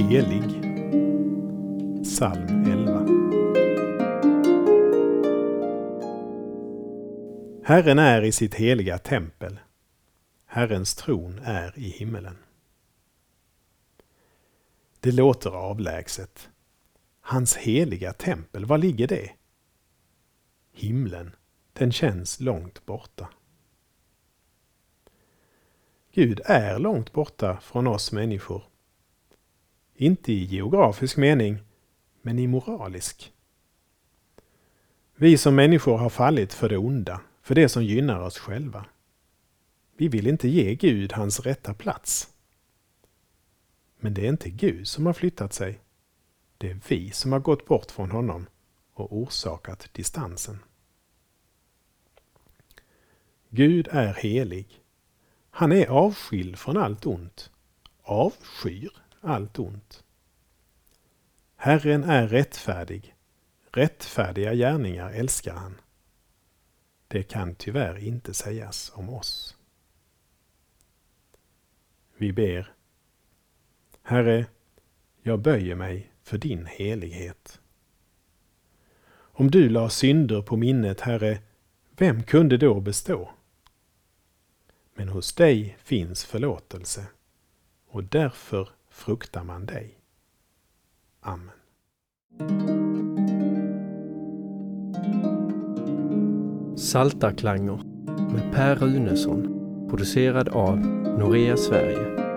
Helig. Psalm 11. Herren är i sitt heliga tempel. Herrens tron är i himmelen. Det låter avlägset. Hans heliga tempel, var ligger det? Himlen, den känns långt borta. Gud är långt borta från oss människor. Inte i geografisk mening, men i moralisk. Vi som människor har fallit för det onda, för det som gynnar oss själva. Vi vill inte ge Gud hans rätta plats. Men det är inte Gud som har flyttat sig. Det är vi som har gått bort från honom och orsakat distansen. Gud är helig. Han är avskild från allt ont. Avskyr allt ont. Herren är rättfärdig. Rättfärdiga gärningar älskar han. Det kan tyvärr inte sägas om oss. Vi ber. Herre, jag böjer mig för din helighet. Om du la synder på minnet, Herre, vem kunde då bestå? Men hos dig finns förlåtelse och därför fruktar man dig. Amen. Saltarklanger med Per Runesson producerad av Norea Sverige